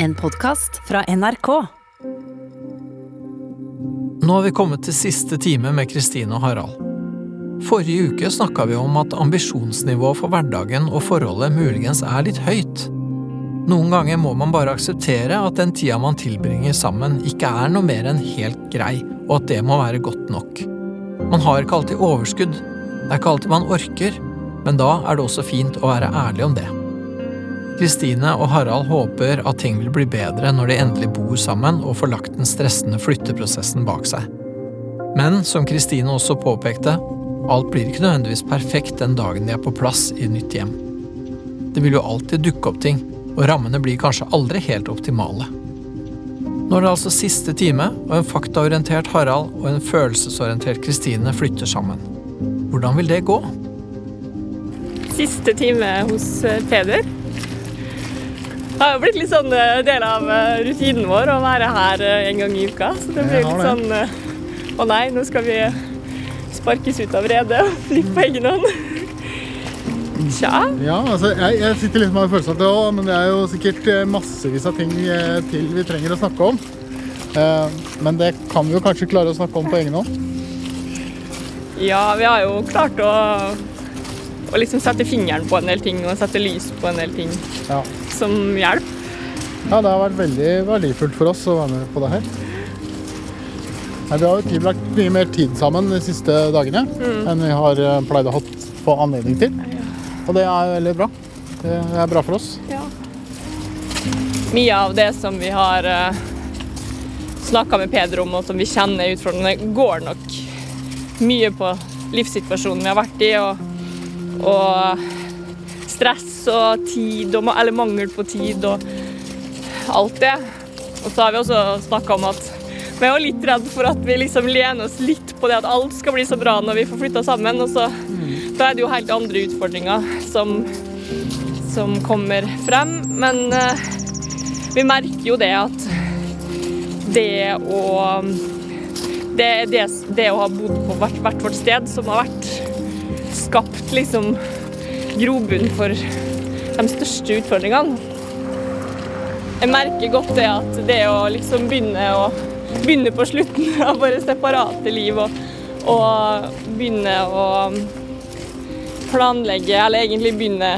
En podkast fra NRK. Nå har vi kommet til siste time med Kristine og Harald. Forrige uke snakka vi om at ambisjonsnivået for hverdagen og forholdet muligens er litt høyt. Noen ganger må man bare akseptere at den tida man tilbringer sammen, ikke er noe mer enn helt grei, og at det må være godt nok. Man har ikke alltid overskudd, det er ikke alltid man orker, men da er det også fint å være ærlig om det. Kristine og Harald håper at ting vil bli bedre når de endelig bor sammen og får lagt den stressende flytteprosessen bak seg. Men som Kristine også påpekte, alt blir ikke nødvendigvis perfekt den dagen de er på plass i nytt hjem. Det vil jo alltid dukke opp ting, og rammene blir kanskje aldri helt optimale. Nå er det altså siste time, og en faktaorientert Harald og en følelsesorientert Kristine flytter sammen. Hvordan vil det gå? Siste time hos Peder. Det har jo blitt litt sånn eh, del av eh, rutinen vår å være her eh, en gang i uka. Så det blir litt sånn Å nei, nå skal vi sparkes ut av redet og flytte på egen hånd. Tja. Ja, altså, jeg, jeg sitter litt med følelsen av det òg, men det er jo sikkert massevis av ting til vi trenger å snakke om. Men det kan vi jo kanskje klare å snakke om på egen hånd. Ja, vi har jo klart å, å liksom sette fingeren på en del ting og sette lys på en del ting Ja. som hjelper. ja, det har vært veldig verdifullt for oss å være med på det her. Nei, vi har jo tilbrakt mye mer tid sammen de siste dagene enn vi har eh, pleid å ha på anledning til. Og det er veldig bra. Det er bra for oss. Ja. Mye av det som vi har uh, snakka med Peder om, og som vi kjenner er utfordrende, går nok mye på livssituasjonen vi har vært i, og, og stress og tid, og, eller mangel på tid og alt det. Og så har vi også snakka om at vi er litt redd for at vi liksom lener oss litt på det at alt skal bli så bra når vi får flytta sammen. Og så da er det jo helt andre utfordringer som, som kommer frem. Men eh, vi merker jo det at det å det, det, det å ha bodd på hvert, hvert vårt sted som har vært skapt liksom grobunn for de største utfordringene. Jeg merker godt det at det å liksom begynne å begynne på slutten av våre separate liv og, og begynne å planlegge, eller egentlig begynne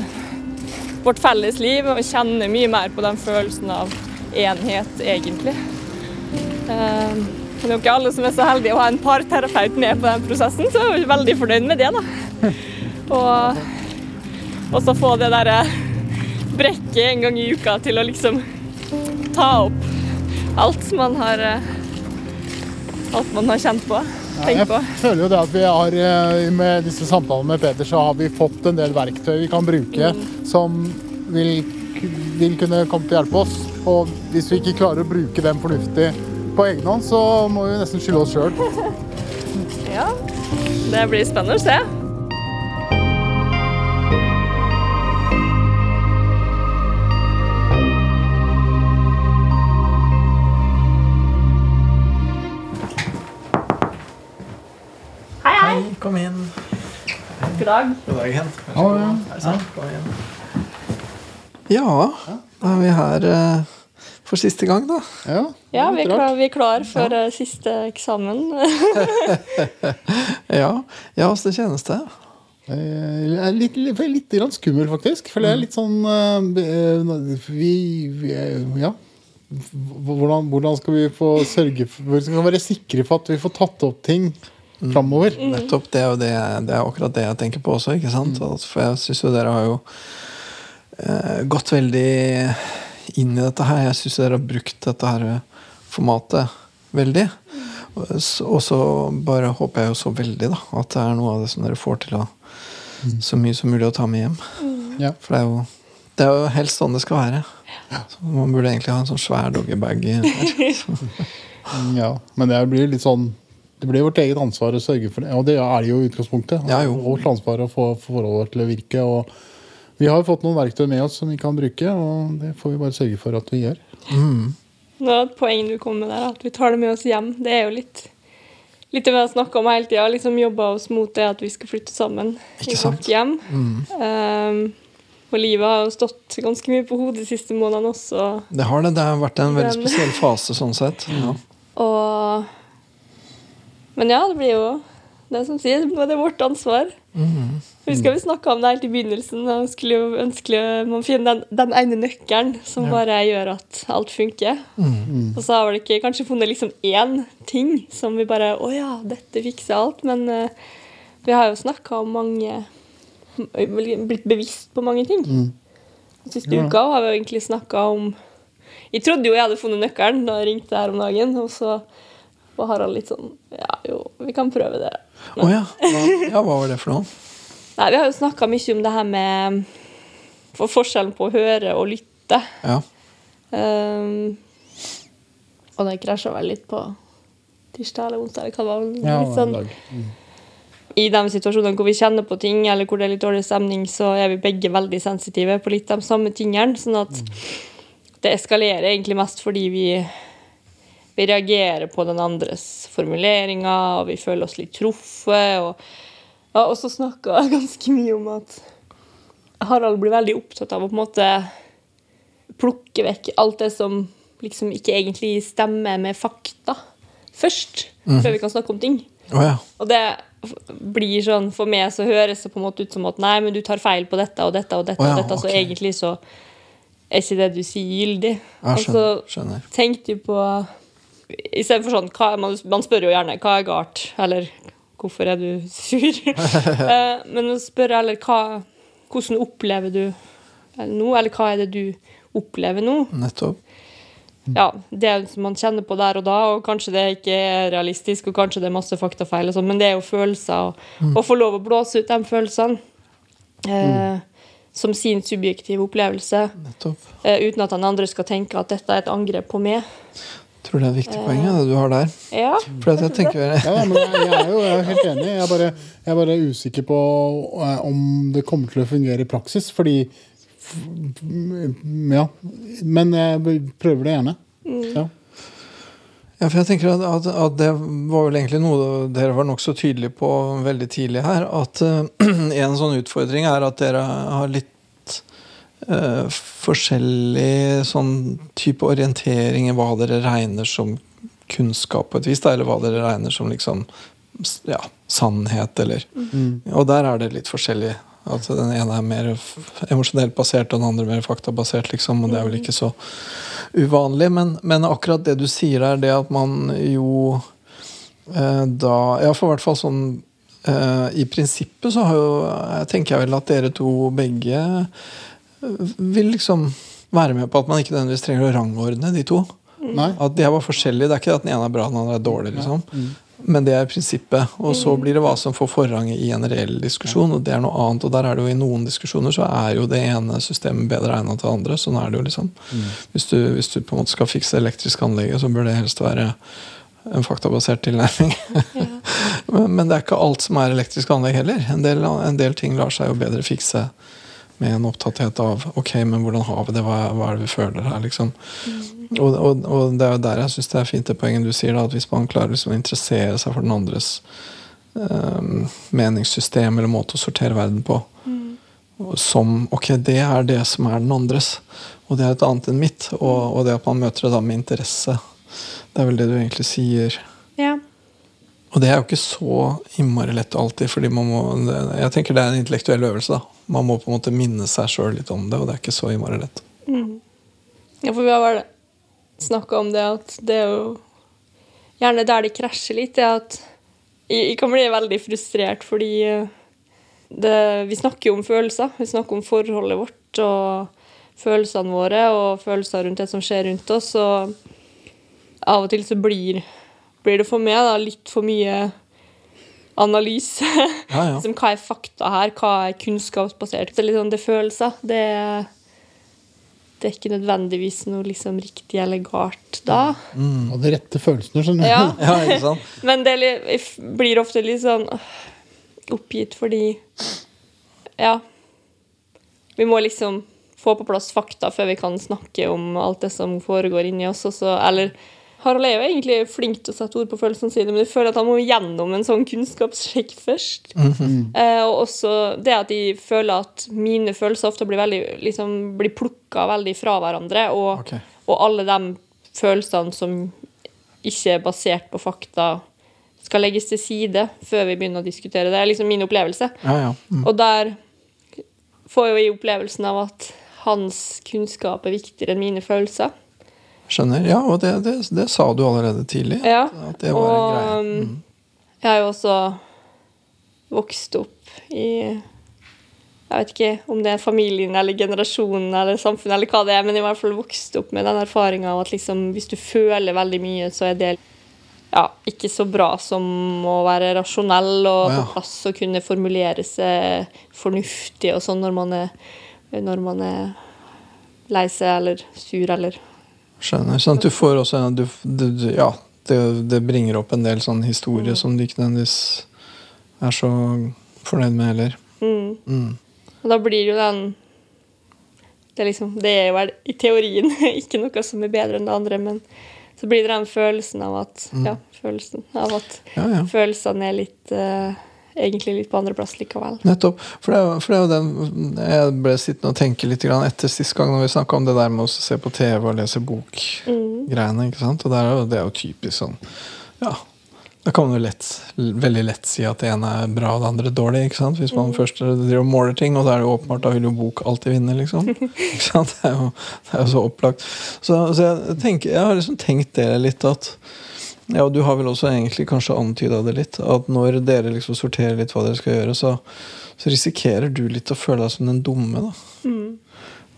vårt felles liv og kjenne mye mer på den følelsen av enhet, egentlig. Eh, Det er jo ikke alle som er så heldige å ha en parterapeut med på den prosessen, så jeg er veldig fornøyd med det, da. Og, og så få det derre brekket en gang i uka til å liksom ta opp alt man har eh, Alt man har kjent på, tenkt på. Jeg føler jo det at vi har eh, med disse samtalene med Peter, så har vi fått en del verktøy vi kan bruke som vil, vil kunne komme til å hjelpe oss. Og hvis vi ikke klarer å bruke dem fornuftig på egen hånd, så må vi nesten skylde oss sjøl. Ja, det blir spennende å se. Hei, hei. Hei, kom inn. God dag. God dag Ja, ja. Hei sann. Ja, da er vi her eh, for siste gang, da. Ja, Ja, vi er klar, vi er klar for ja. siste eksamen. Ja, ja hvordan kjennes det? Jeg er Litt, litt, litt grann skummel, faktisk. For det er litt sånn eh, Vi, vi eh, Ja. Hvordan, hvordan skal vi få sørge for Hvordan skal vi være sikre på at vi får tatt opp ting framover? Nettopp, det er det, det er akkurat det jeg tenker på også. ikke sant? Altså, For jeg syns jo dere har jo eh, gått veldig inn i dette her. Jeg syns dere har brukt dette her formatet veldig. Og så bare håper jeg jo så veldig da, at det er noe av det som dere får til å så mye som mulig å ta med hjem. Ja. For det er jo, det er jo helst sånn det skal være. Så man burde egentlig ha en sånn svær doggybag. ja. Men det blir litt sånn det blir vårt eget ansvar å sørge for det. Og det er det jo i utgangspunktet. Ja, jo. Vårt ansvar å få forholdet til å virke. Og vi har fått noen verktøy med oss som vi kan bruke, og det får vi bare sørge for at vi gjør. Nå er et poeng du kom med der, at vi tar det med oss hjem. Det er jo litt, litt det vi har snakka om hele tida. Liksom jobba oss mot det at vi skal flytte sammen Ikke i vårt hjem. Um, Og livet har jo stått ganske mye på hodet de siste månedene også. Det har det. Det har vært en veldig spesiell fase sånn sett. Ja. Og Men ja, det blir jo det som sier, det er vårt ansvar. Mhm. Husker vi snakka om det helt i begynnelsen. Jeg skulle jo ønske man finne den, den ene nøkkelen som bare gjør at alt funker. Mm. Og så har vi ikke kanskje funnet liksom én ting som vi bare Å ja, dette fikser alt. Men uh, vi har jo snakka om mange Blitt bevisst på mange ting. Den siste Ja. uka har vi jo egentlig snakka om Jeg trodde jo jeg hadde funnet nøkkelen da jeg ringte her om dagen. Og så var Harald litt sånn Ja, jo, vi kan prøve det. Å ja. Ja. Hva var det for noe? Nei, Vi har jo snakka mye om det her med for forskjellen på å høre og lytte. Ja. Um, og den krasja vel litt på tirsdag eller onsdag. eller hva det var. Ja, litt sånn, en. I de situasjonene hvor vi kjenner på ting, eller hvor det er litt dårlig stemning, så er vi begge veldig sensitive på litt de samme tingene. Sånn at det eskalerer egentlig mest fordi vi, vi reagerer på den andres formuleringer, og vi føler oss litt truffet. Og, ja, og så snakka jeg ganske mye om at Harald blir veldig opptatt av å på en måte plukke vekk alt det som liksom ikke egentlig stemmer med fakta først, før vi kan snakke om ting. Oh, ja. Og det blir sånn, For meg så høres det på en måte ut som at nei, men du tar feil på dette og dette og dette, Oh, ja, og dette, så egentlig så er ikke det du sier, gyldig. Ja, Og skjønner. skjønner. tenk du på Istedenfor sånn hva, man, man spør jo gjerne hva er galt, eller hvorfor er du sur? Eh, men å spørre eller hva, hvordan opplever du eller nå, eller hva er det du opplever nå? Nettopp. ja, det som man kjenner på der og da, og kanskje det ikke er realistisk, og kanskje det er masse faktafeil, og sånn, men det er jo følelser, og å få lov å blåse ut de følelsene eh, som sin subjektive opplevelse, eh, uten at den andre skal tenke at dette er et angrep på meg. Tror det er et viktig poeng, ja, det du har der. Ja, For at jeg tenker Ja, men jeg, jeg er jo jeg er helt enig. Jeg er, bare, jeg er bare usikker på eh, om det kommer til å fungere i praksis. Fordi Ja. Men jeg prøver det gjerne. Ja. Ja, for jeg tenker at, at, at det var vel egentlig noe dere var nokså tydelige på veldig tidlig her. At uh, en sånn utfordring er at dere har litt eh, forskjellig sånn type orientering i hva dere regner som kunnskap på et vis, da, eller hva dere regner som liksom ja, sannhet, eller Og der er det litt forskjellig. At den ene er mer emosjonelt basert, og den andre mer faktabasert, liksom. Og det er vel ikke så uvanlig. Men, men akkurat det du sier er det at man jo eh, da Ja, for hvert fall sånn eh, I prinsippet så har jo jeg tenker jeg vel at dere to begge eh, vil liksom være med på at man ikke nødvendigvis trenger å rangordne de to. Nei? At de er bare forskjellige. Det er ikke at den ene er bra og den andre er dårlig. liksom. Men det er prinsippet. Og så blir det hva som får forrang i en reell diskusjon. Og det er noe annet. Og der er det jo i noen diskusjoner så er jo det ene systemet bedre egnet til det andre. Sånn er det jo liksom. Hvis, du, hvis du på en måte skal fikse det elektriske anlegget, så bør det helst være en faktabasert tilnærming. men, men det er ikke alt som er elektrisk anlegg heller. En del, en del ting lar seg jo bedre fikse med en opptatthet av ok, men hvordan har vi det, hva, hva er det vi føler her, liksom. Og, og, og det er jo der jeg syns det er fint det poenget du sier, da, at hvis man klarer liksom å interessere seg for den andres um, meningssystem eller måte å sortere verden på, mm. som ok, det er det som er den andres, og det er et annet enn mitt, og, og det at man møter det da med interesse, det er vel det du egentlig sier. ja. Og det er jo ikke så innmari lett alltid, fordi man må Jeg tenker det er en intellektuell øvelse, da. Man må på en måte minne seg sjøl litt om det, og det er ikke så innmari lett. Ja, for vi har vel snakka om det at det er jo gjerne der det krasjer litt, det er at jeg kan bli veldig frustrert fordi eh, det, vi snakker jo om følelser. Vi snakker om forholdet vårt og følelsene våre og følelser rundt det som skjer rundt oss. Og av og til så blir, blir det for meg da, litt for mye analyse. Ja, ja. Liksom, hva er fakta her? Hva er kunnskapsbasert? Det er litt sånn, det er følelser. Det er det er ikke nødvendigvis noe liksom riktig eller galt da. Og de rette følelsene, skjønner du. Ja, Ja, ikke sant? Men det blir ofte litt sånn oppgitt fordi Ja. Vi må liksom få på plass fakta før vi kan snakke om alt det som foregår inni oss. Også, eller Harald er jo egentlig flink til å sette ord på følelsene sine, men jeg føler at han må gjennom en sånn kunnskapssjekk først. eh, og også det at jeg føler at mine følelser ofte blir, veldig, liksom, blir plukka veldig fra hverandre, og, okay. og alle de følelsene som ikke er basert på fakta, skal legges til side før vi begynner å diskutere. Det er liksom min opplevelse. Ja, ja. Mm. Og der får jeg opplevelsen av at hans kunnskap er viktigere enn mine følelser. Skjønner. Ja, og det, det, det sa du allerede tidlig. Ja, At det var en greie. Mm. jeg har jo også vokst opp i Jeg vet ikke om det er familien eller generasjonen eller samfunnet eller hva det er, men i hvert fall vokst opp med den erfaringa av at liksom, hvis du føler veldig mye, så er det ja, ikke så bra som å være rasjonell og oh, ja. på plass og kunne formulere seg fornuftig og sånn når man er, når man er lei seg eller sur eller Skjønner. Sånn at du får også du, du, Ja, det, det bringer opp en del sånn historie som du ikke nødvendigvis er så fornøyd med heller. mm. Mm. Og da blir jo den det liksom, det er jo vel i teorien ikke noe som er bedre enn det andre, men så blir det den følelsen av at Ja, følelsen av at Ja, ja. følelsene er litt eh, Egentlig litt på andreplass likevel. Nettopp. For det, er, for det er jo den Jeg ble sittende og tenke litt grann etter sist gang når vi snakka om det der med å se på TV og lese bok-greiene. ikke sant? Og det er, jo, det er jo typisk sånn Ja. Da kan man jo lett, veldig lett si at det ene er bra og det andre dårlig. ikke sant? Hvis man først driver måler ting, og da er det jo åpenbart da vil jo bok alltid vinne. liksom. Ikke sant? Det er jo, det er jo så opplagt. Så, så jeg, tenker, jeg har liksom tenkt det litt at ja, og du har vel også egentlig kanskje antyda det litt. At når dere liksom sorterer litt hva dere skal gjøre, så, så risikerer du litt å føle deg som den dumme. da.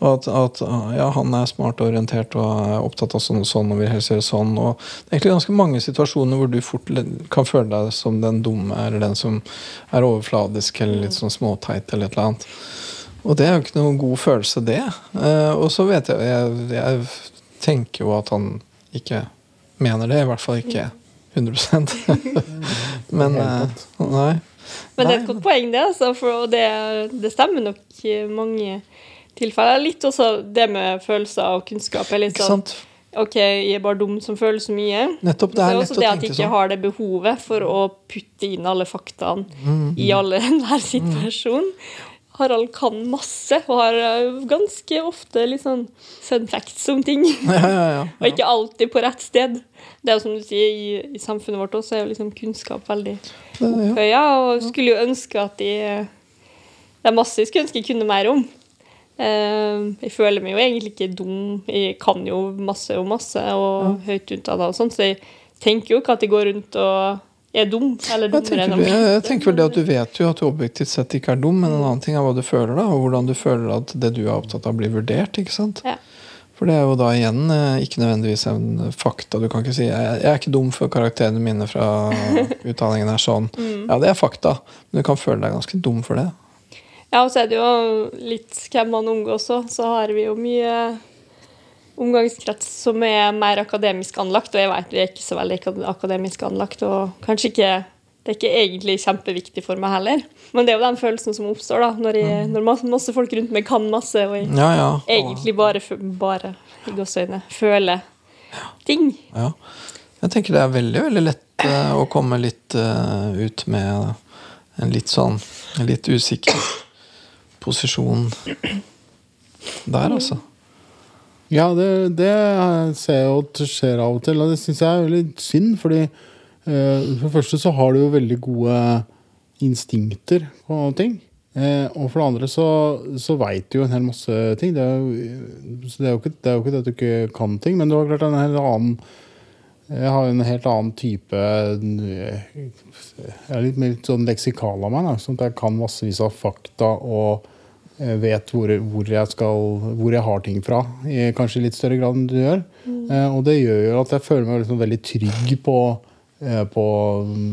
Og at, at ja, han er smart og orientert og er opptatt av sånn og sånn og vil helst gjøre sånn. Og det er egentlig ganske mange situasjoner hvor du fort kan føle deg som den dumme eller den som er overfladisk eller litt sånn småteit eller et eller annet. Og det er jo ikke noen god følelse, det. Eh, og så vet jeg, jeg Jeg tenker jo at han ikke mener det. I hvert fall ikke 100% Men eh, Nei. Men det er et godt poeng, det. Altså, for, og det, det stemmer nok i mange tilfeller. Litt også det med følelser og kunnskap. er litt sånn. OK, jeg er bare dum som føler så mye. Nettopp. Det Det er er lett også å det at jeg ikke sånn. har det behovet for å putte inn alle faktaene Mm, i alle enhver situasjon. Harald kan masse og har eh, ganske ofte litt sånn fun facts om ting. Ja, ja, ja. Og ikke alltid på rett sted. Det er jo som du sier, i, i samfunnet vårt også er jo liksom kunnskap veldig opphøya. Og skulle jo ønske at de Det er masse jeg skulle ønske jeg kunne mer om. Eh, jeg føler meg jo egentlig ikke dum. Jeg kan jo masse og masse og høyt utdanna og sånn, så jeg tenker jo ikke at jeg går rundt og er dum. Eller dummere enn jeg, tenker vel det at Du vet jo at du objektivt sett ikke er dum, men en annen ting er hva du føler, da, og hvordan du føler at det du er opptatt av, blir vurdert. ikke sant? Ja. For det er jo da igjen eh, ikke nødvendigvis en fakta. Du kan ikke si jeg er ikke dum for karakterene mine fra utdanningen er sånn. Mm. Ja, det er fakta, men du kan føle deg ganske dum for det. Ja, og så er det jo litt hvem man omgås òg. Så har vi jo mye omgangskrets som er mer akademisk anlagt, og jeg vet vi er ikke så veldig akademisk anlagt, og kanskje ikke det er ikke egentlig kjempeviktig for meg heller. Men det er jo den følelsen som oppstår da, når, jeg, når masse, masse folk rundt meg kan masse, og jeg Ja, ja. egentlig bare, bare i gåseøyne, føler ting. ja. Jeg tenker det er veldig veldig lett uh, å komme litt uh, ut med en litt sånn en litt usikker posisjon der, altså. Ja, det, det ser jeg at skjer av og til, og det syns jeg er veldig synd. Fordi eh, for det første så har du jo veldig gode instinkter på ting. Eh, og for det andre så, så veit du jo en hel masse ting. Det er jo, så det er jo, ikke, det er jo ikke det at du ikke kan ting, men du har klart en helt annen jeg har en helt annen type Jeg er litt mer sånn leksikal av meg. Da, sånn at jeg kan massevis av fakta og vet hvor, hvor, jeg skal, hvor jeg har ting fra. I kanskje litt større grad enn du gjør. Eh, og det gjør jo at jeg føler meg liksom veldig trygg på, eh, på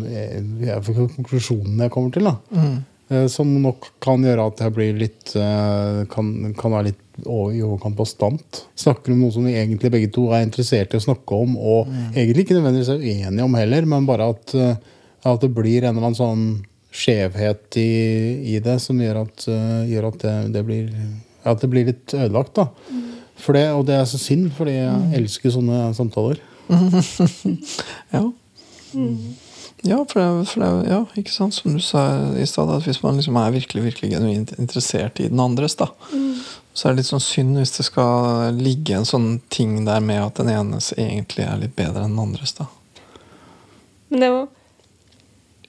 eh, konklusjonen jeg kommer til. da. Eh, Som nok kan gjøre at jeg blir litt eh, Kan, kan være litt i overkant bastant. Snakker om noe som vi egentlig begge to er interessert i å snakke om, og egentlig ikke nødvendigvis er uenige om heller, men bare at, eh, at det blir en eller annen sånn skjevhet i, i det som gjør at, uh, gjør at det, det blir at det blir litt ødelagt. da. for det, og det er så synd, fordi jeg elsker sånne samtaler. Ja. Ja, for det, for det, ja, ikke sant, som du sa i stad, at hvis man liksom er virkelig virkelig genuint interessert i den andres, da, så er det litt sånn synd hvis det skal ligge en sånn ting der med at den enes egentlig er litt bedre enn den andres. da. Men det var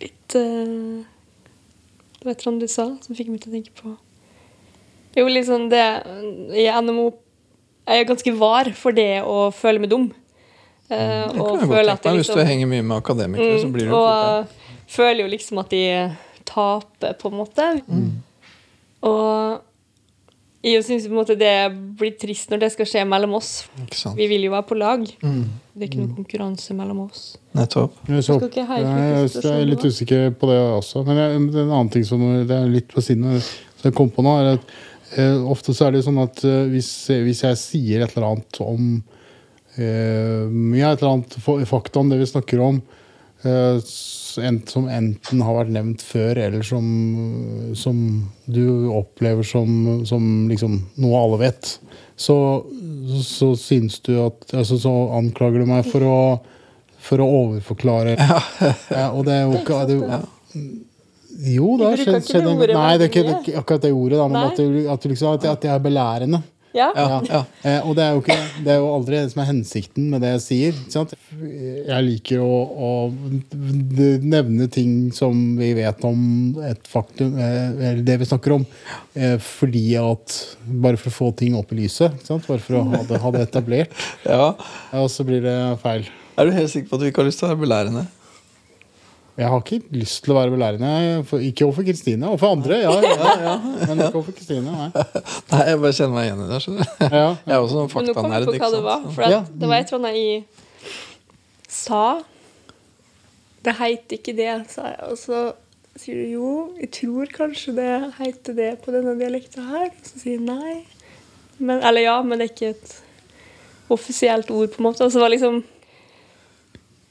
litt uh, Det var et eller annet du sa som fikk meg til å tenke på Jo, liksom det I NMO er jeg ganske var for det å føle meg dum. Uh, Det og kan jeg godt tenke meg. Hvis du liksom- henger mye med akademikere, så blir du og fort det. eh, føler jo liksom at de taper, på en måte. Mm. Og jeg syns det blir trist når det skal skje mellom oss. Ikke sant? Vi vil jo være på lag. Mm. Det er ikke noen konkurranse mellom oss. Nettopp. Jeg, så, jeg, jeg, jeg er litt usikker på det også. Men jeg, en annen ting som det er litt på siden som jeg kom på nå, er at eh, ofte så er det sånn at eh, hvis, hvis jeg sier et eller annet om eh, ja, et eller annet fakta om det vi snakker om, eh, som enten har vært nevnt før, eller som, som du opplever som, som liksom noe alle vet, så, så syns du at altså, Så anklager du meg for å, for å overforklare. Ja, og det er jo ikke det, jo- det har skjedd. Nei, det er ikke, det er ikke akkurat det ordet, da, men at, du, at, du liksom, at, at jeg er belærende. Ja? Ja, ja. Eh, og det er, jo ikke, det er jo aldri det som er hensikten med det jeg sier. Ikke sant? Jeg liker å, å nevne ting som vi vet om et faktum, eh, eller det vi snakker om, eh, fordi at Bare for å få ting opp i lyset. Ikke sant? Bare for å ha det, ha det etablert. ja. Ja, og så blir det feil. Er du helt sikker på at du ikke har lyst til å være belærende? Jeg har ikke lyst til å være belærende. For, ikke overfor Kristine. Overfor andre, ja, ja, ja, Men ikke overfor Kristine. Nei. Nei, jeg bare kjenner meg igjen i det. skjønner du? Ja. Jeg er også en faktanerd. på ikke hva det var. For at Ja. det var et eller annet jeg sa. Det heter ikke det, sa jeg. Og så sier du jo, jeg tror kanskje det heter det på denne dialekta her. Så sier jeg nei. Men, eller ja, men det er ikke et offisielt ord, på en måte. Og så var liksom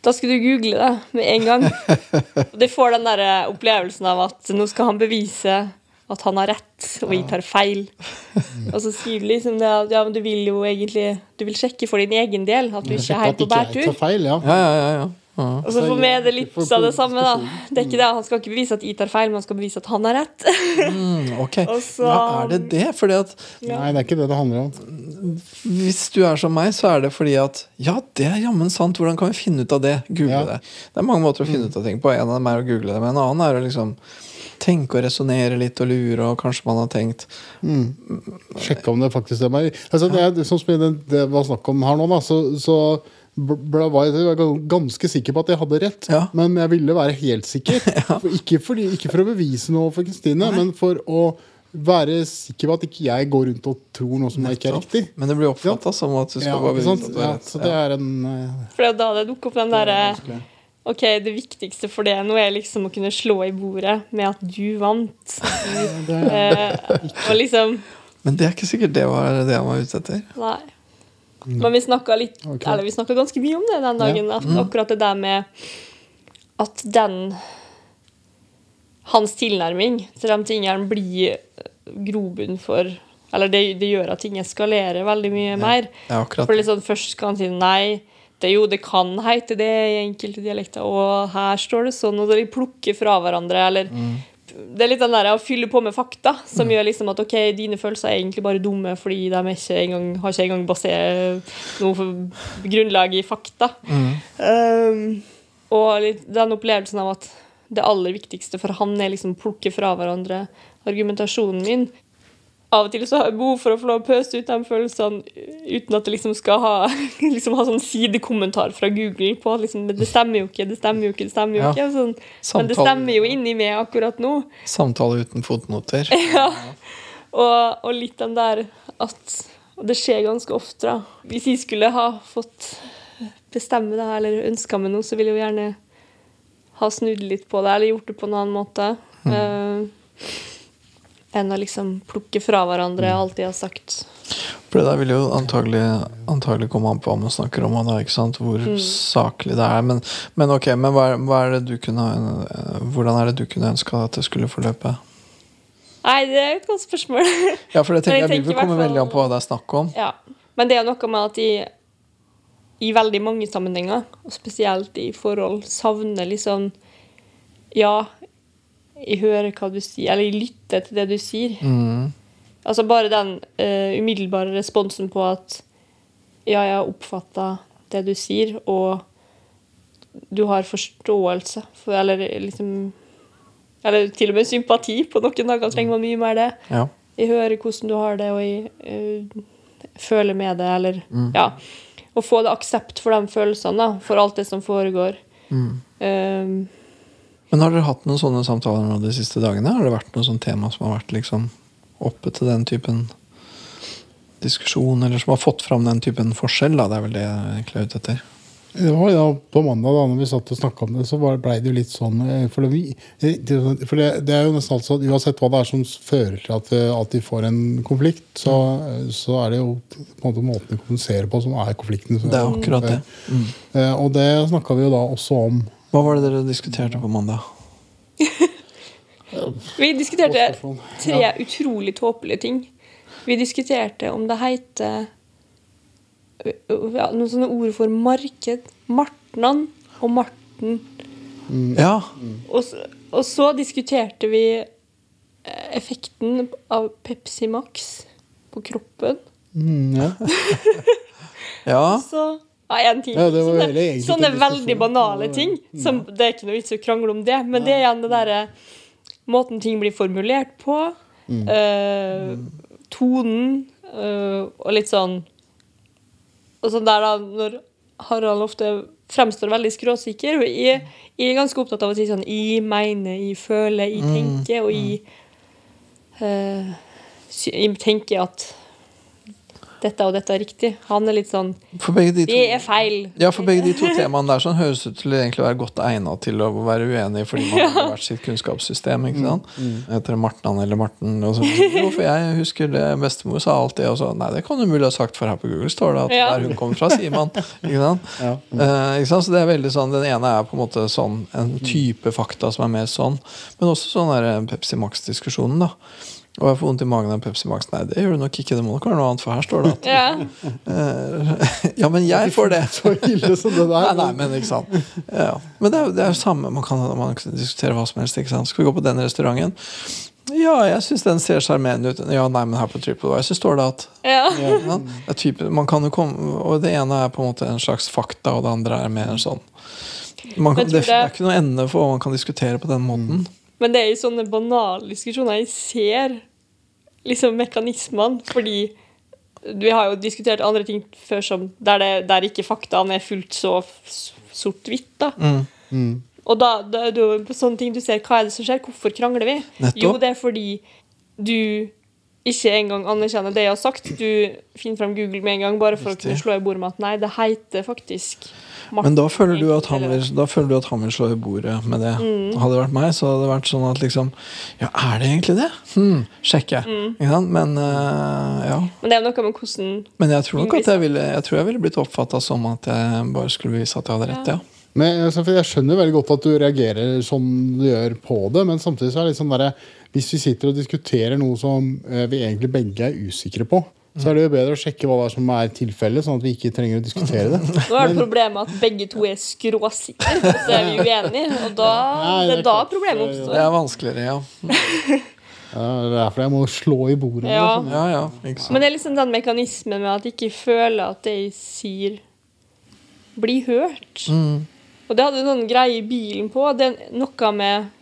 Da skulle du google det med en gang. Og de får den der opplevelsen av at nå skal han bevise at han har rett, og jeg tar feil. Og så sier du liksom det at ja, men du vil jo egentlig Du vil sjekke for din egen del at du ikke er helt på bærtur. ja. Ja, ja, ja, ja. ja. Og så for meg er det litt av det samme, da. Det er ikke det, Han skal ikke bevise at jeg tar feil, men han skal bevise at han har rett. Mm, ok. Så- Ja, er det det? Fordi at Nei, det er ikke det det handler om. hvis du er som meg, så er det fordi at Ja, det er jammen sant. Hvordan kan vi finne ut av det? Google Ja. det. Det er mange måter å finne ut av ting på. En av dem er å google det, men en annen er å liksom tenke og resonnere litt og lure, og kanskje man har tenkt Sjekke om det faktisk er meg. Altså, det, er, sånn som det, det var snakk om her nå, da, så, så var jeg var ganske sikker på at jeg hadde rett. Ja. Men jeg ville være helt sikker. For ikke, for, ikke for å bevise noe for Kristine, men for å være sikker på at ikke jeg går rundt og tror noe som ikke er riktig. Men det blir oppfatta som at du skal Ja, bevise at du Ja, rett. så det er en Uh, For er da det dukker opp den derre. OK, det viktigste for det nå er liksom å kunne slå i bordet med at du vant. Du, uh, og liksom Men det er ikke sikkert det var det han var ute etter. Nei. Men vi snakka litt Ok. Eller vi snakka ganske mye om det den dagen. At akkurat det der med at den Hans tilnærming til de tingene blir grobunn for Eller det, det gjør at ting eskalerer veldig mye mer. Ja. For liksom Først skal han si nei. Det, jo, det kan hete det i enkelte dialekter, og her står det sånn, og de plukker fra hverandre, eller Det er litt den der å fylle på med fakta, som gjør liksom at ok, dine følelser er egentlig bare dumme fordi de er ikke engang, har ikke engang basert noe for grunnlag i fakta. Um, og litt den opplevelsen av at det aller viktigste for han er liksom å plukke fra hverandre argumentasjonen min. Av og til så har jeg behov for å få lov å pøse ut de følelsene uten at det liksom skal ha, liksom ha sånn sidekommentar fra Google på at liksom, det stemmer jo ikke, det stemmer jo ikke, det stemmer jo Ja. ikke. Sånn, men det stemmer jo inni meg akkurat nå. Samtale uten fotnoter. Og, og litt den der at Og det skjer ganske ofte, da. Hvis jeg skulle ha fått bestemme det, her, eller ønska meg noe, så ville jeg jo gjerne ha snudd litt på det, eller gjort det på en annen måte. Eh, enn å liksom plukke fra hverandre alt de har sagt. For det der vil jo antagelig, antagelig komme an på hva man snakker om, da, hvor saklig det er. Men, men ok, men hva, hva er det du kunne, hvordan er det du kunne ønska at det skulle forløpe? Nei, det er et godt spørsmål. Ja, for det tenker jeg jeg vil vel komme veldig an på hva det er snakk om. ja. Men det er noe med at i, i veldig mange sammenhenger, og spesielt i forhold, savner liksom Ja, jeg hører hva du sier, eller jeg lytter til det du sier. Altså bare den uh, umiddelbare responsen på at ja, jeg har oppfatta det du sier, og du har forståelse for Eller liksom Eller til og med sympati. På noen dager trenger man mye mer det. Ja. Jeg hører hvordan du har det, og jeg uh, føler med det, eller Ja. Å få det aksept for de følelsene, da, for alt det som foregår. Um, Men har dere hatt noen sånne samtaler nå de siste dagene? Har det vært noe sånt tema som har vært liksom oppe til den typen diskusjon, eller som har fått fram den typen forskjell? Da? Det er vel det jeg egentlig er ute etter. Det var ja, På mandag da når vi satt og snakka om det, så blei ble det jo litt sånn eh, For, det, vi- for det, det er jo nesten alt at uansett hva det er som fører til at, eh, at de får en konflikt, så, eh, så er det jo på en måte måten de kommuniserer på som er konflikten. Så- Det er akkurat det. Mm. Eh, Og det snakka vi jo da også om. Hva var det dere diskuterte på mandag? vi diskuterte tre utrolig tåpelige ting. Vi diskuterte om det heter ja, noen sånne ord for marked. Martnan og Marten. Ja. Og så, og så diskuterte vi eh, effekten av Pepsi Max på kroppen. Mm, ja. ja. Så ja, én time. Ja, sånne sånne veldig banale ting. Som, det er ikke noe vits å krangle om det, men det er igjen det derre Måten ting blir formulert på. Mm. øh, tonen øh, og litt sånn Og sånn der da, når Harald ofte fremstår veldig skråsikker. Og jeg, jeg er ganske opptatt av å si sånn Jeg mener, jeg føler, jeg Mm. tenker, og jeg øh, Jeg tenker at dette og dette er riktig. Han er litt sånn For begge de to Det er feil. Ja, for begge de to temaene der sånn høres ut til å være godt egnet til å være uenig fordi man har hvert sitt kunnskapssystem. ikke sant? Heter det Martnan eller Marten? Og så, jo, for jeg husker det bestemor sa alltid, og så Nei, det kan du mulig ha sagt, for her på Google står det at Ja. der hun kommer fra, sier man. Ikke sant? Ja. Eh, ikke sant? Så det er veldig sånn, Den ene er på en måte sånn en type fakta som er mer sånn, men også sånn der Pepsi Max-diskusjonen. da og jeg får vondt i magen av Pepsi Max. Nei, det gjør du nok ikke. Det må nok være noe annet, for her står det at Ja. eh, Ja, men jeg får det. Så ille som det der. Nei, nei, men ikke sant. Ja. Men det er jo det er jo samme. Man kan, man kan diskutere hva som helst. ikke sant? Skal vi gå på den restauranten? Ja, jeg syns den ser sjarmerende ut. Ja, nei, men her på TripAdvisor står det at ja. ja, det er type, man kan jo komme, Og det ene er på en måte en slags fakta, og det andre er mer en sånn man kan, det, det er ikke noe ende for hva man kan diskutere på den måten. Men det er i sånne banale diskusjoner jeg ser liksom mekanismene, fordi vi har jo diskutert andre ting før som der, det, der ikke faktaene er fullt så sort-hvitt. da. Mm. Og da, da jo på sånne ting du ser hva er det som skjer, hvorfor krangler vi? Nettopp. Jo, det er fordi du ikke engang anerkjenner det jeg har sagt. Du finner frem Google med en gang bare for Riktig. å kunne slå i bordet med at nei, det heter faktisk Martin. Men da føler, du at han vil, da føler du at han vil slå i bordet med det. Mm. Hadde det vært meg, så hadde det vært sånn at liksom Ja, er det egentlig det? Hm, sjekke. Mm. Ikke sant? Men uh, ja. Men det er noe med hvordan Men jeg tror nok at jeg ville, jeg tror jeg ville blitt oppfatta som at jeg bare skulle vise at jeg hadde rett. ja. Men altså, Jeg skjønner veldig godt at du reagerer som du gjør på det, men samtidig så er det litt sånn derre Hvis vi sitter og diskuterer noe som eh, vi egentlig begge er usikre på, så er det jo bedre å sjekke hva det er som er tilfellet, sånn at vi ikke trenger å diskutere det. Nå er det problemet at begge to er skråsikre, og så er vi uenige. Og da, Nei, det det er da problemet oppstår. Det er vanskeligere, ja. Ja, det er derfor jeg må slå i bordet. Ja. sånn. Ja, ja. Men det er liksom den mekanismen med at jeg ikke føler at det jeg sier, blir hørt. Mm. Og det hadde noen greier i bilen på. Det er noe med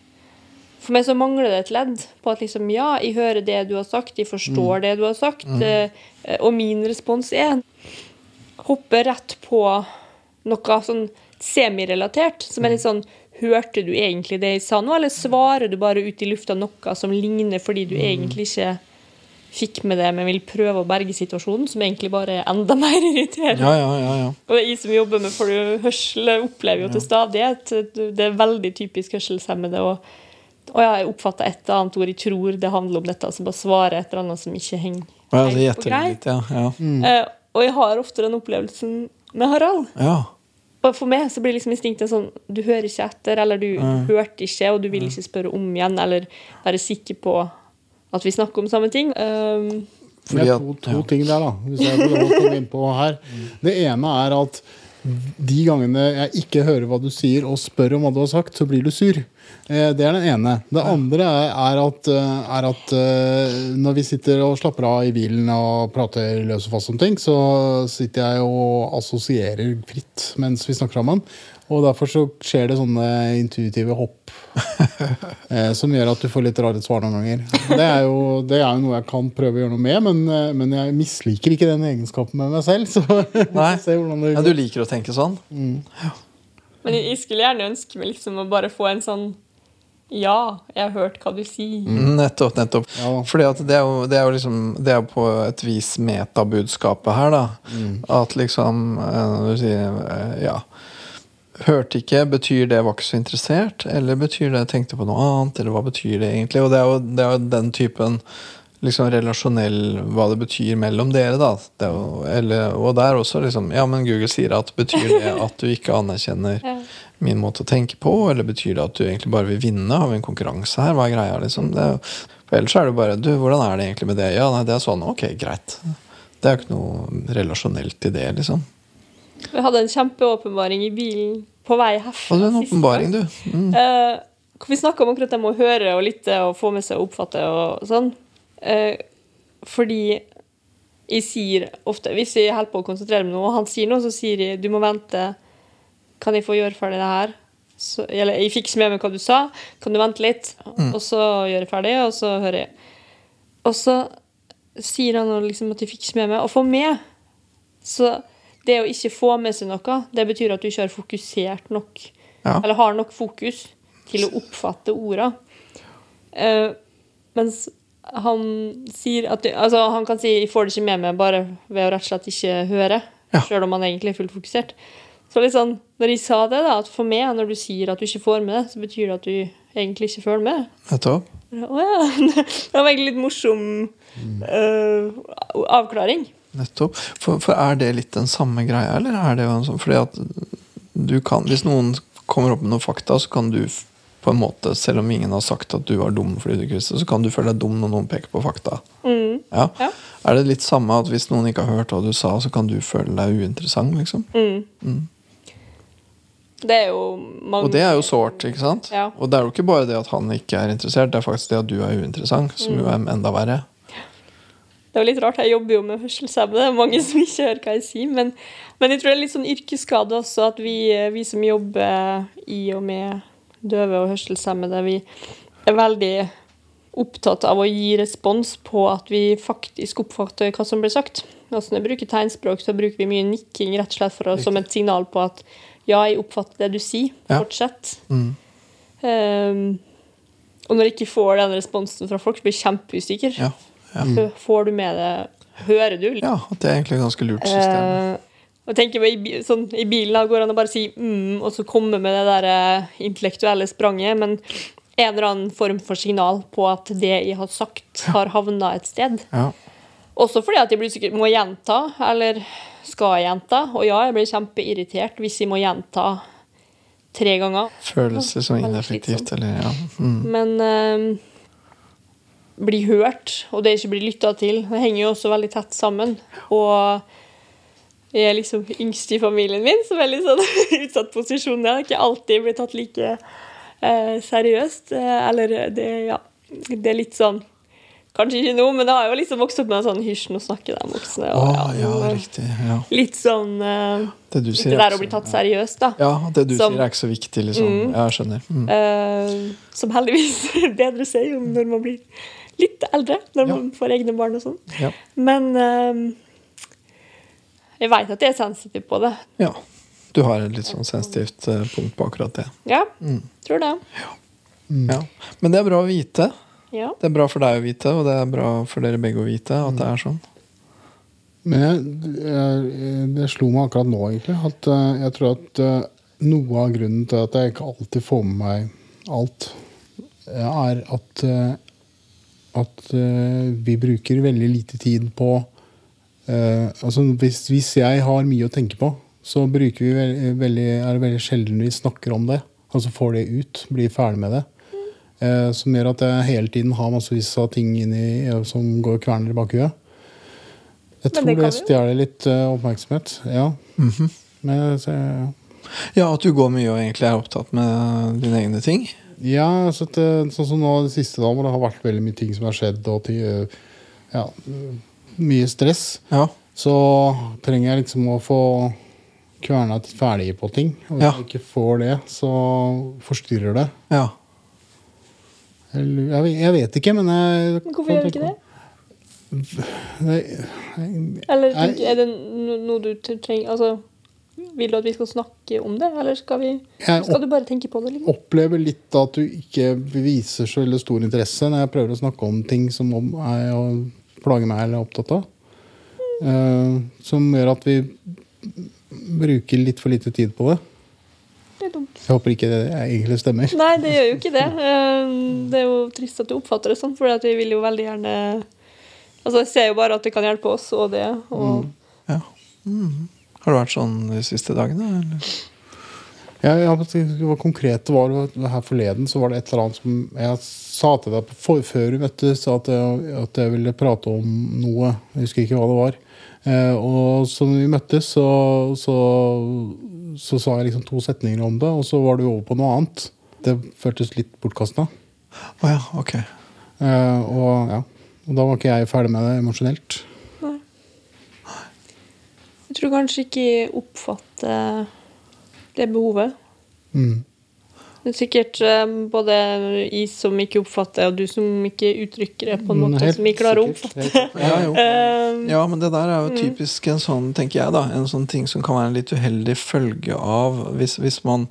For meg så mangler det et ledd på at liksom, ja, jeg hører det du har sagt, jeg forstår det du har sagt, eh, og min respons er hoppe rett på noe sånn semirelatert, som er litt sånn Hørte du egentlig det jeg sa nå, eller svarer du bare ut i lufta noe som ligner fordi du egentlig ikke fikk med det, men vil prøve å berge situasjonen, som egentlig bare er enda mer irriterende? Ja, ja, ja, ja. Og jeg som jobber med for hørsel, opplever jo til stadighet Det er veldig typisk hørselshemmede. Og, og ja, jeg oppfatter et annet ord jeg tror det handler om dette, altså bare svare et eller annet som ikke henger ja, det på greit. greip. litt, ja. ja. Uh, og jeg har ofte den opplevelsen med Harald. ja. Og for meg så blir liksom instinktet sånn Du hører ikke etter, eller du hørte ikke, og du vil ikke spørre om igjen, eller være sikker på at vi snakker om samme ting. Um, Fordi det er to, to ja. ting der, da. Hvis jeg får komme inn på her. Det ene er at de gangene jeg ikke hører hva du sier, og spør om hva du har sagt, så blir du sur. Eh, Det er den ene. Det andre er, at, eh, er at eh, når vi sitter og slapper av i bilen og prater løs og fast om ting, så sitter jeg og assosierer fritt mens vi snakker sammen. Og derfor så skjer det sånne intuitive hopp eh, som gjør at du får litt rare svar noen ganger. Det er jo, det er jo noe jeg kan prøve å gjøre noe med, men, eh, men jeg misliker ikke den egenskapen med meg selv. Så Nei. se hvordan det Ja, du liker å tenke sånn? Men jeg skulle gjerne ønske meg liksom å bare få en sånn Ja, jeg har hørt hva du sier. Mm, Nettopp. nettopp. Ja. Fordi at det er jo, det er jo liksom Det er jo på et vis metabudskapet her, da. At liksom eh, Når du sier eh, ja Hørte ikke, betyr det var ikke så interessert? Eller betyr det tenkte på noe annet? Eller hva betyr det egentlig? Og det er jo, det er jo den typen liksom relasjonell Hva det betyr mellom dere, da. Det jo, eller, og der også liksom Ja, men Google sier at betyr det at du ikke anerkjenner min måte å tenke på, eller betyr det at du egentlig bare vil vinne? Har vi en konkurranse her? Hva er greia, liksom? Det er, jo- for ellers er det bare Du, hvordan er det egentlig med det? Ja, nei, det er sånn. Ok, greit. Det er jo ikke noe relasjonelt i det, liksom. Jeg hadde en kjempeåpenbaring i bilen på vei herfra. Hadde du en åpenbaring, du? Mm. Uh, vi snakka om akkurat det med å høre og lytte og få med seg og oppfatte og sånn. Uh, fordi jeg sier ofte Hvis jeg holder på å konsentrere meg om noe, og han sier noe, så sier jeg du må vente. Kan jeg få gjøre ferdig det her? Så, eller jeg fikk ikke med meg hva du sa. Kan du vente litt? Og så gjør jeg ferdig, og så hører jeg. Og så sier han liksom at jeg fikk ikke med meg. Og få med. Så det å ikke få med seg noe, det betyr at du ikke har fokusert nok. Ja. Eller har nok fokus til å oppfatte orda. Uh, mens han sier at du, altså Han kan si 'jeg får det ikke med meg' bare ved å rett og slett ikke høre. Ja. Selv om han egentlig er fullt fokusert. Så litt sånn, når jeg sa det, da, at for meg, når du sier at du ikke får med det, så betyr det at du egentlig ikke følger med. Nettopp. Å ja. Det var egentlig litt morsom uh, avklaring. Nettopp. For, for er det litt den samme greia, eller er det sånn Fordi at du kan Hvis noen kommer opp med noen fakta, så kan du på en måte, selv om ingen har sagt at du var dum fordi du ikke visste, så kan du føle deg dum når noen peker på fakta. Mm. Ja. Ja. Er det litt samme at hvis noen ikke har hørt hva du sa, så kan du føle deg uinteressant, liksom? Mm. Det er jo mange Og det er jo sårt, ikke sant? Ja. Og det er jo ikke bare det at han ikke er interessert, det er faktisk det at du er uinteressant, som Mm. jo er enda verre. Det er jo litt rart, jeg jobber jo med hørselshemmede. Det er mange som ikke hører hva jeg sier. Men, men jeg tror det er litt sånn yrkesskade også, at vi, vi som jobber i og med døve og hørselshemmede, vi er veldig opptatt av å gi respons på at vi faktisk oppfatter hva som blir sagt. Altså Når jeg bruker tegnspråk, så bruker vi mye nikking rett og slett for å, som et signal på at ja, jeg oppfatter det du sier. Ja. Fortsett. Mm. Um, og når jeg ikke får den responsen fra folk, så blir jeg kjempeusikker. Ja. Ja. Får du med det Hører du? ja, at det er egentlig et ganske lurt system. Eh, og tenker i, sånn, I bilen da går det an å bare si mm, og så komme med det der eh, intellektuelle spranget, men en eller annen form for signal på at det jeg har sagt, har havna et sted. Ja. Også fordi at jeg blir sikkert må gjenta, eller skal gjenta. Og ja, jeg blir kjempeirritert hvis jeg må gjenta tre ganger. Føles det som ineffektivt, eller ja. Mm. Men eh, bli hørt, og det ikke blir lytta til, det henger jo også veldig tett sammen. Og jeg er liksom yngst i familien min, som er litt sånn utsatt posisjon. Jeg har ikke alltid blitt tatt like eh, seriøst. Eh, eller det, ja, det er litt sånn Kanskje ikke nå, men det har jo liksom vokst opp med en sånn hysj, nå snakker de voksne. Og, ja, og riktig. Ja. Litt sånn eh, Det du sier Det er der å bli tatt seriøst, da. Ja, det du Som- sier er ikke så viktig, liksom. Mm. Ja, jeg skjønner. Mm. Eh, som heldigvis bedre seg jo når man blir litt eldre, når Ja. man får egne barn og sånn. Ja. Men eh, jeg veit at jeg er sensitiv på det. ja. Du har et litt sånn sensitivt eh, punkt på akkurat det. Ja, Mm. tror det. Ja. Men det er bra å vite. Ja. Det er bra for deg å vite, og det er bra for dere begge å vite at det er sånn. Men jeg, jeg, det slo meg akkurat nå, egentlig, at eh, jeg tror at eh, noe av grunnen til at jeg ikke alltid får med meg alt, er at, at eh, vi bruker veldig lite tid på eh, altså hvis, hvis jeg har mye å tenke på, så bruker vi veldig, veldig, er det veldig sjelden vi snakker om det. Altså får det ut, blir ferdig med det. Eh, som gjør at jeg hele tiden har massevis av ting inni eh, som går og kverner i bakhuet. Jeg Men tror det det, stjeler litt uh, oppmerksomhet. Ja. Mhm. Men, så, ja. Ja, at du går mye og egentlig er opptatt med dine egne ting. Ja, så at, det- sånn som nå det siste da, hvor det har vært veldig mye ting som har skjedd, og til, øh, ja, mye stress, Ja. så trenger jeg liksom å få kverna ferdig på ting. Og hvis Ja. jeg ikke får det, så forstyrrer det. ja. Jeg, jeg, vet- ikke, men jeg Hvorfor gjør du ikke det? Nei, Eller er det noe du trenger Altså, vil du at vi skal snakke om det, eller skal vi Jeg Skal du bare tenke på det? Liksom? opplever litt at du ikke viser så veldig stor interesse når jeg prøver å snakke om ting som om- er å plage meg eller er opptatt av. Uh, som gjør at vi bruker litt for lite tid på det. Det er dumt. Jeg håper ikke det egentlig stemmer. Nei, det gjør jo ikke det. Eh, Det er jo trist at du oppfatter det sånn, for vi vil jo veldig gjerne Altså, jeg ser jo bare at det kan hjelpe oss, og det. Og ja. Mhm. Har det vært sånn de siste dagene? Eller? Ja, var konkret var det her forleden, så var det et eller annet som jeg sa til deg for, før vi møttes, at jeg, at jeg ville prate om noe. Jeg husker ikke hva det var. Eh, og så når vi møttes, så, så, så sa jeg liksom to setninger om det, og så var du over på noe annet. Det føltes litt bortkasta. Oh, ja, ok. Eh, og, ja. og da var ikke jeg ferdig med det emosjonelt. Tror kanskje ikke jeg oppfatter det behovet. Mm. Det er sikkert eh, både jeg som ikke oppfatter, og du som ikke uttrykker det på en måte Mm, Helt som jeg klarer å oppfatte. Ja, jo. Eh, Ja, men det der er jo typisk en sånn, tenker jeg da, en sånn ting som kan være en litt uheldig følge av hvis, hvis man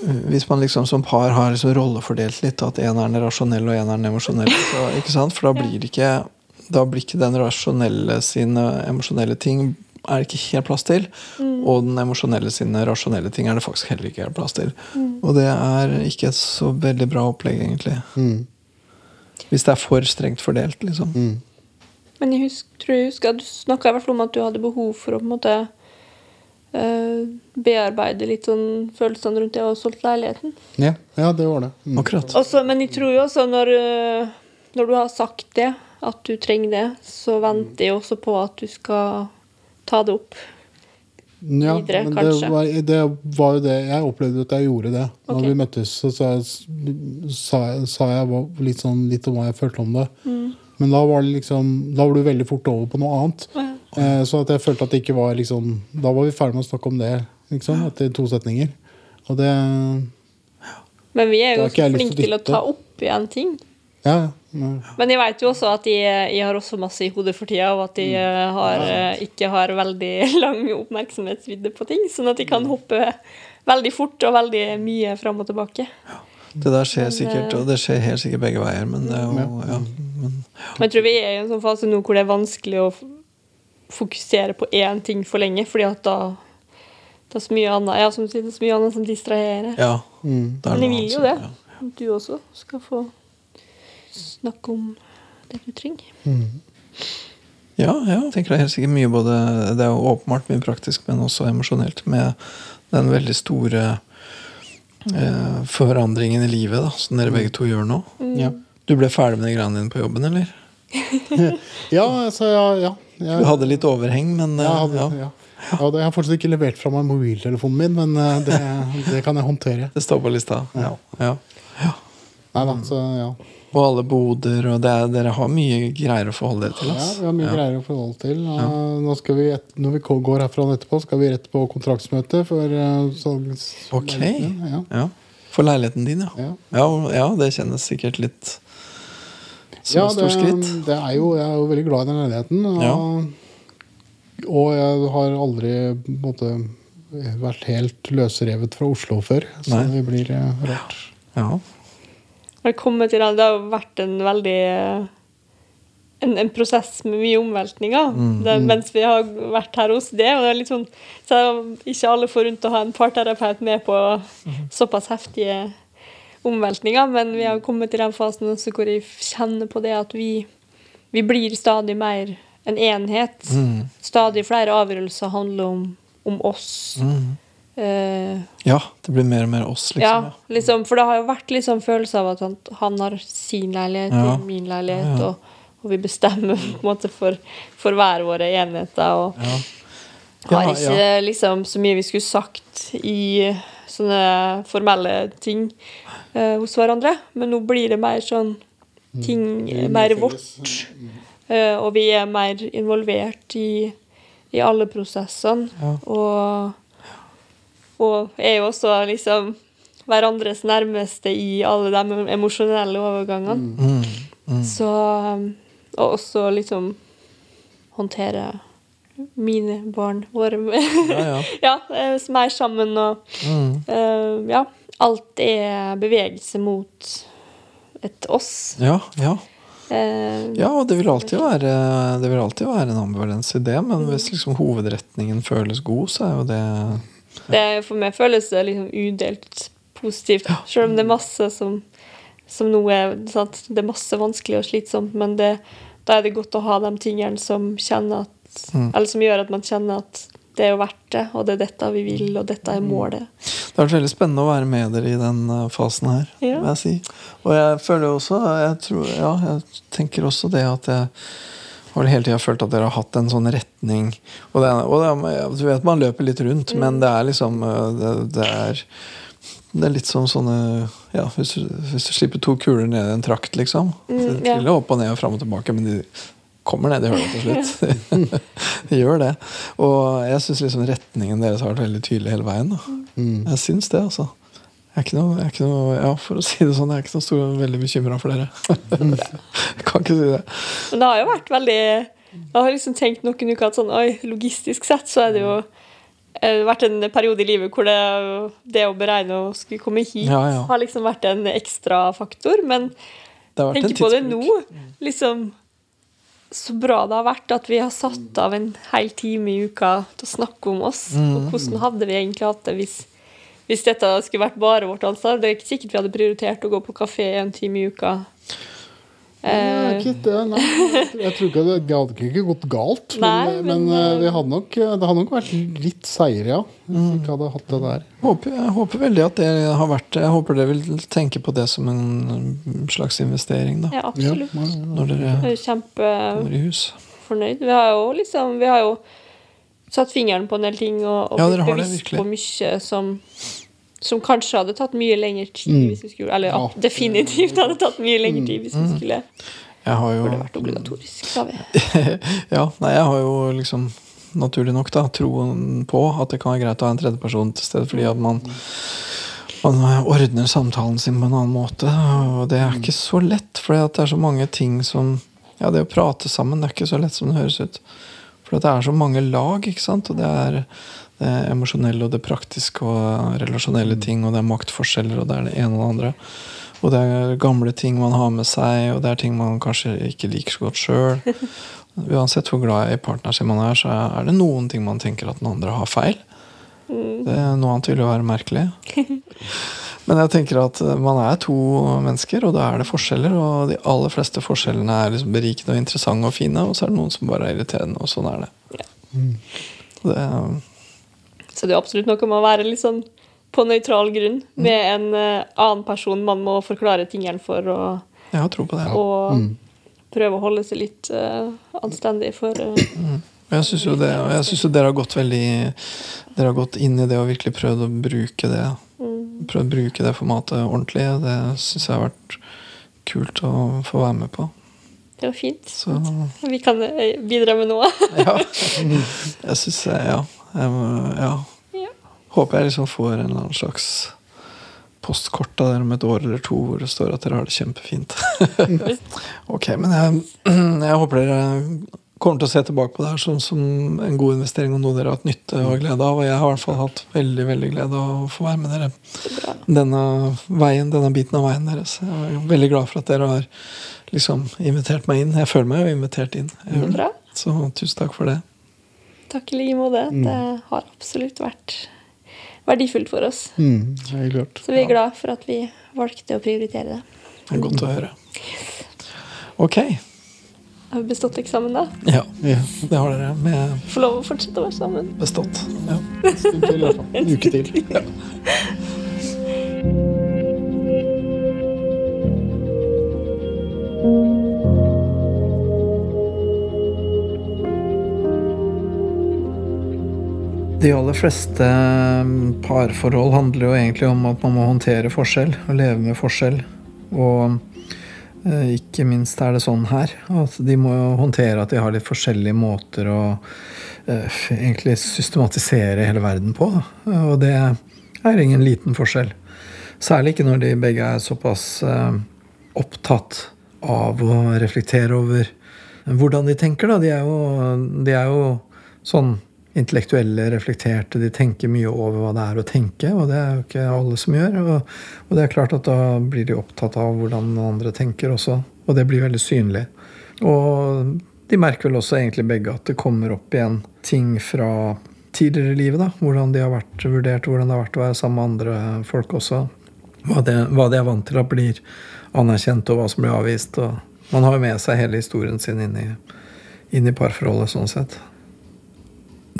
hvis man liksom som par har liksom rollefordelt litt, at en er den rasjonelle og en er den emosjonelle, så, ikke sant? for da blir det ikke da blir ikke den rasjonelle sine emosjonelle ting er det ikke helt plass til. Og den emosjonelle sine rasjonelle ting er det faktisk heller ikke helt plass til. Og det er ikke et så veldig bra opplegg, egentlig. Mm. Hvis det er for strengt fordelt, liksom. Mm. Men jeg husk, tror jeg husker at du snakka i hvert fall om at du hadde behov for å på en måte uh, bearbeide litt sånn følelsene rundt det å ha solgt leiligheten. Ja, ja, det var det. Mm. Akkurat. Også, men jeg tror jo også når, øh, når du har sagt det, at du trenger det, så venter jeg også på at du skal ta det opp. Ja, videre, men kanskje. Det var, det var jo det Jeg opplevde at jeg gjorde det. Okay. Når vi møttes, så sa jeg, sa, jeg- sa jeg litt, sånn, litt om hva jeg følte om det. Mm. Men da var, det liksom, da var du veldig fort over på noe annet. Ja. Eh, så jeg følte at det ikke var liksom Da var vi ferdig med å snakke om det liksom, etter to setninger. Og det Men vi er jo har ikke flinke til å ta opp igjen ting. Ja, ja. Ja. Men jeg vet jo også at jeg, jeg har også masse i hodet for tida, og at jeg Mm. øh, har, øh, ikke har veldig lang oppmerksomhetsvidde på ting. Sånn at jeg kan hoppe veldig fort og veldig mye fram og tilbake. Det der skjer Men, sikkert, eh, og det skjer helt sikkert begge veier, men det er jo ja, men, Men jeg tror vi er i en sånn fase nå hvor det er vanskelig å fokusere på én ting for lenge, fordi at da det er så mye annet, ja, som det er så mye annet som distraherer. ja. Mm. det er Men jeg vil jo det. ja. Du også skal få snakke om det du trenger. Mm. Ja, ja, jeg tenker det er helt sikkert mye både Det er jo åpenbart mye praktisk, men også emosjonelt med den veldig store eh, forandringen i livet da, som dere begge to gjør nå. Ja. Du ble ferdig med de greiene dine på jobben, eller? ja, altså, ja, ja. Jeg, Du hadde litt overheng, men jeg, hadde, ja, ja. Ja, jeg har fortsatt ikke levert fra meg mobiltelefonen min, men eh, det, det kan jeg håndtere. det står på lista. Ja. Ja. Nei da, så ja. Og alle boder, og det er, dere har mye greier å forholde dere til. Ja, vi har mye Ja. greier å forholde til. Ja. Nå skal vi, et- når vi går herfra etterpå, skal vi rett på kontraktsmøte for uh, salgs... Ok. Ja. Ja. For leiligheten din, ja. Ja. det kjennes sikkert litt som Ja, et stort skritt. det er jo, jeg er jo veldig glad i den leiligheten. Og, og jeg har aldri på en måte, vært helt løsrevet fra Oslo før. Så Nei. det blir eh, rart. Ja. Velkommen til det. Det har vært en veldig eh, en, en prosess med mye omveltninger det, mens vi har vært her hos det. Og det er litt sånn, så ikke alle får rundt å ha en parterapeut med på såpass heftige omveltninger, men vi har kommet til den fasen også hvor jeg kjenner på det at vi, vi blir stadig mer en enhet. Mm. Stadig flere avgjørelser handler om, om oss. Mm. Eh, ja, det blir mer og mer oss, liksom. ja, liksom, for det har jo vært liksom følelse av at han, han har sin leilighet, Ja. og min leilighet, Ja, ja. Og, og vi bestemmer på en måte for, for hver våre enheter. og Ja. har ikke ja. liksom så mye vi skulle sagt i sånne formelle ting eh, hos hverandre. Men nå blir det mer sånn ting Det er mer vårt. eh, og vi er mer involvert i, i alle prosessene. Ja. Og, og er jo også liksom hverandres nærmeste i alle de emosjonelle overgangene. Mm. Mm. Så um, Og også liksom håndtere mine barn, våre Ja, ja. Ja, eh, mer sammen og Mm. uh, Ja. Alt er bevegelse mot et oss. ja, ja. Eh, Ja, og det vil alltid være, det vil alltid være en ambivalens i det, men Mm. hvis liksom hovedretningen føles god, så er jo det det, for meg føles det liksom udelt positivt. Selv om det er masse som, som nå er sant? Det er masse vanskelig og slitsomt, men det, da er det godt å ha de tingene som at Mm. Eller som gjør at man kjenner at det er jo verdt det, og det er dette vi vil, og dette er målet. Det har vært veldig spennende å være med dere i den eh, fasen her, Ja. vil jeg si. Og jeg føler også jeg, tror, ja, jeg tenker også det at jeg har vel hele tida følt at dere har hatt en sånn retning. Og, det, og det, du vet man løper litt rundt, men det er liksom eh, det, det er det er litt som sånne ja, hvis, hvis du slipper to kuler ned i en trakt, liksom. Mm, det ja. triller opp og ned og fram og tilbake, men de kommer ned i hølet til slutt. de gjør det. Og jeg syns liksom retningen deres har vært veldig tydelig hele veien. Da. Mm. Jeg syns det, altså. Jeg er ikke noe, jeg er ikke noe ja, For å si det sånn, jeg er ikke noe stor, veldig bekymra for dere. jeg kan ikke si det. Men det har jo vært veldig Jeg har liksom tenkt noen uker at sånn, oi, logistisk sett så er det jo eh, vært en periode i livet hvor det, det å beregne å skulle komme hit Ja, ja. har liksom vært en ekstra faktor. Men Det har tenker på det nå. Liksom så bra det har vært at vi har satt av en hel time i uka til å snakke om oss. Mm. Og hvordan hadde vi egentlig hatt det hvis, hvis dette skulle vært bare vårt ansvar? Det er ikke sikkert vi hadde prioritert å gå på kafé en time i uka. Nei, Eh, ikke det, nei. Jeg tror ikke det, det hadde ikke gått galt. Nei, men, men, men, eh, vi hadde nok, det hadde nok vært litt seigere, ja. Hvis vi ikke hadde hatt det der. Håper, jeg håper veldig at det har vært Jeg håper dere vil tenke på det som en slags investering, da. ja, absolutt. ja. Når dere er kommer i hus. Vi har jo liksom Vi har jo satt fingeren på en del ting og, og Ja, blitt det, bevisst på mye som som kanskje hadde tatt mye lengre tid Mm. hvis vi skulle Eller Ja. definitivt hadde tatt mye lengre tid hvis vi skulle Jeg har jo burde vært obligatorisk, sa vi. ja, nei, jeg har jo liksom naturlig nok da, troen på at det kan være greit å ha en tredjeperson til stede, fordi at man, man ordner samtalen sin på en annen måte. Og det er ikke så lett, for det er så mange ting som Ja, det å prate sammen det er ikke så lett som det høres ut. For det er så mange lag, ikke sant. Og det er det emosjonelle og det praktiske og relasjonelle ting, og det er maktforskjeller, og det er det ene og det andre. Og det er gamle ting man har med seg, og det er ting man kanskje ikke liker så godt sjøl. Uansett hvor glad i partneren sin man er, så er det noen ting man tenker at den andre har feil. Det er Noe annet ville jo være merkelig. Men jeg tenker at man er to mennesker, og da er det forskjeller. Og de aller fleste forskjellene er liksom berikende og interessante og fine, og så er det noen som bare er irriterende, og sånn er det. det Så det er absolutt noe med å være litt sånn på nøytral grunn med en eh, annen person man må forklare tingene for, og, jeg har tro på det. og prøve å holde seg litt uh, anstendig for uh, Og jeg syns jo, jo dere har gått veldig Dere har gått inn i det og virkelig prøvd å bruke det Prøvd å bruke det formatet ordentlig. Det syns jeg har vært kult å få være med på. Det var fint. Så Vi kan bidra med noe. ja. Jeg syns Ja. Ja. Håper jeg liksom får en eller annen slags postkort av dere om et år eller to hvor det står at dere har det kjempefint. ok, men jeg, jeg håper dere kommer til å se tilbake på det her som, som en god investering og noe dere har hatt nytte og glede av. Og jeg har i hvert fall hatt veldig veldig glede av å få være med dere denne veien, denne biten av veien deres. Jeg er veldig glad for at dere har liksom invitert meg inn. Jeg føler meg jo invitert inn. Så tusen takk for det. Takk i like måte. Det har absolutt vært verdifullt for oss. Mm, helt klart. Så vi er glad for at vi valgte å prioritere det. Det er godt å høre. Ok. Har vi bestått eksamen da? Ja, Ja. det har dere. Med Få lov å fortsette å være sammen. bestått. Ja. En stund til, i hvert fall. En uke til. De aller fleste mm, parforhold handler jo egentlig om at man må håndtere forskjell og leve med forskjell. Og eh, ikke minst er det sånn her. At de må jo håndtere at de har litt forskjellige måter å eh, egentlig systematisere hele verden på. Og det er ingen liten forskjell. Særlig ikke når de begge er såpass eh, opptatt av å reflektere over hvordan de tenker. Da. De er jo, de er jo sånn intellektuelle, reflekterte. De tenker mye over hva det er å tenke, og det er jo ikke alle som gjør. Og, og det er klart at da blir de opptatt av hvordan andre tenker også, og det blir veldig synlig. Og de merker vel også egentlig begge at det kommer opp igjen ting fra tidligere i livet. da, Hvordan de har vært vurdert, hvordan det har vært å være sammen med andre folk også. Hva, det, hva de er vant til at blir anerkjent, og hva som blir avvist. og Man har jo med seg hele historien sin inn i, inn i parforholdet sånn sett.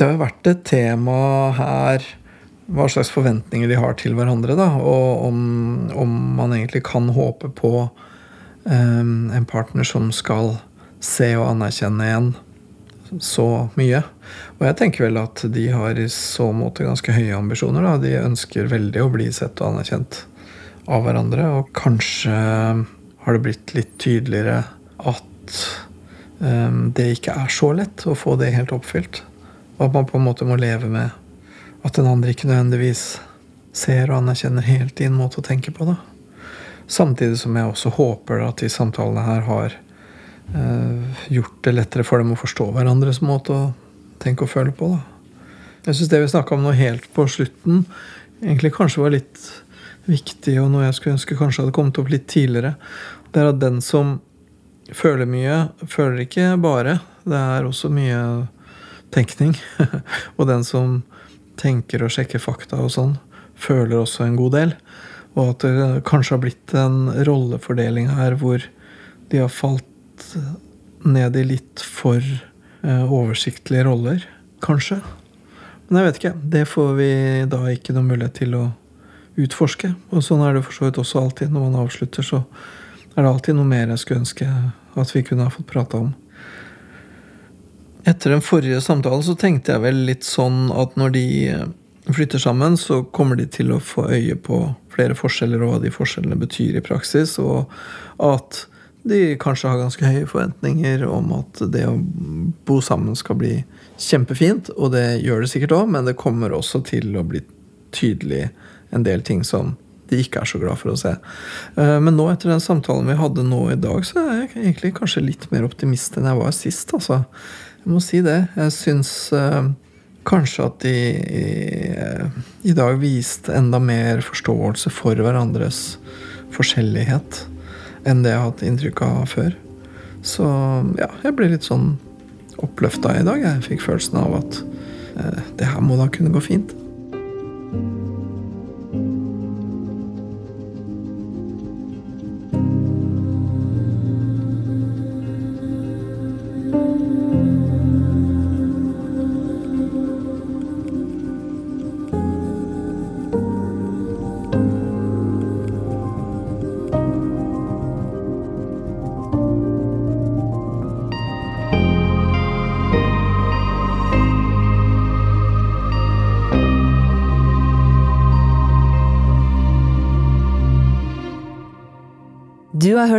Det har jo vært et tema her hva slags forventninger de har til hverandre. Da, og om, om man egentlig kan håpe på um, en partner som skal se og anerkjenne en så mye. Og jeg tenker vel at de har i så måte ganske høye ambisjoner. Da. De ønsker veldig å bli sett og anerkjent av hverandre. Og kanskje har det blitt litt tydeligere at um, det ikke er så lett å få det helt oppfylt. Og at man på en måte må leve med at den andre ikke nødvendigvis ser og anerkjenner helt din måte å tenke på. da. Samtidig som jeg også håper at de samtalene her har eh, gjort det lettere for dem å forstå hverandres måte å tenke og føle på. da. Jeg syns det vi snakka om nå helt på slutten, egentlig kanskje var litt viktig, og noe jeg skulle ønske kanskje hadde kommet opp litt tidligere. Det er at den som føler mye, føler ikke bare. Det er også mye tenkning. og den som tenker og sjekker fakta og sånn, føler også en god del. Og at det kanskje har blitt en rollefordeling her hvor de har falt ned i litt for eh, oversiktlige roller, kanskje. Men jeg vet ikke. Det får vi da ikke noen mulighet til å utforske. Og sånn er det for så vidt også alltid. Når man avslutter, så er det alltid noe mer jeg skulle ønske at vi kunne ha fått prata om. Etter den forrige samtalen så tenkte jeg vel litt sånn at når de eh, flytter sammen, så kommer de til å få øye på flere forskjeller og hva de forskjellene betyr i praksis, og at de kanskje har ganske høye forventninger om at det å bo sammen skal bli kjempefint, og det gjør det sikkert òg, men det kommer også til å bli tydelig en del ting som de ikke er så glad for å se. Eh, men nå etter den samtalen vi hadde nå i dag, så er jeg egentlig kanskje litt mer optimist enn jeg var sist. altså. Jeg må si det. Jeg syns uh, kanskje at de i, i, dag viste enda mer forståelse for hverandres forskjellighet enn det jeg har hatt inntrykk av før. Så ja, jeg ble litt sånn oppløfta i dag. Jeg fikk følelsen av at uh, det her må da kunne gå fint.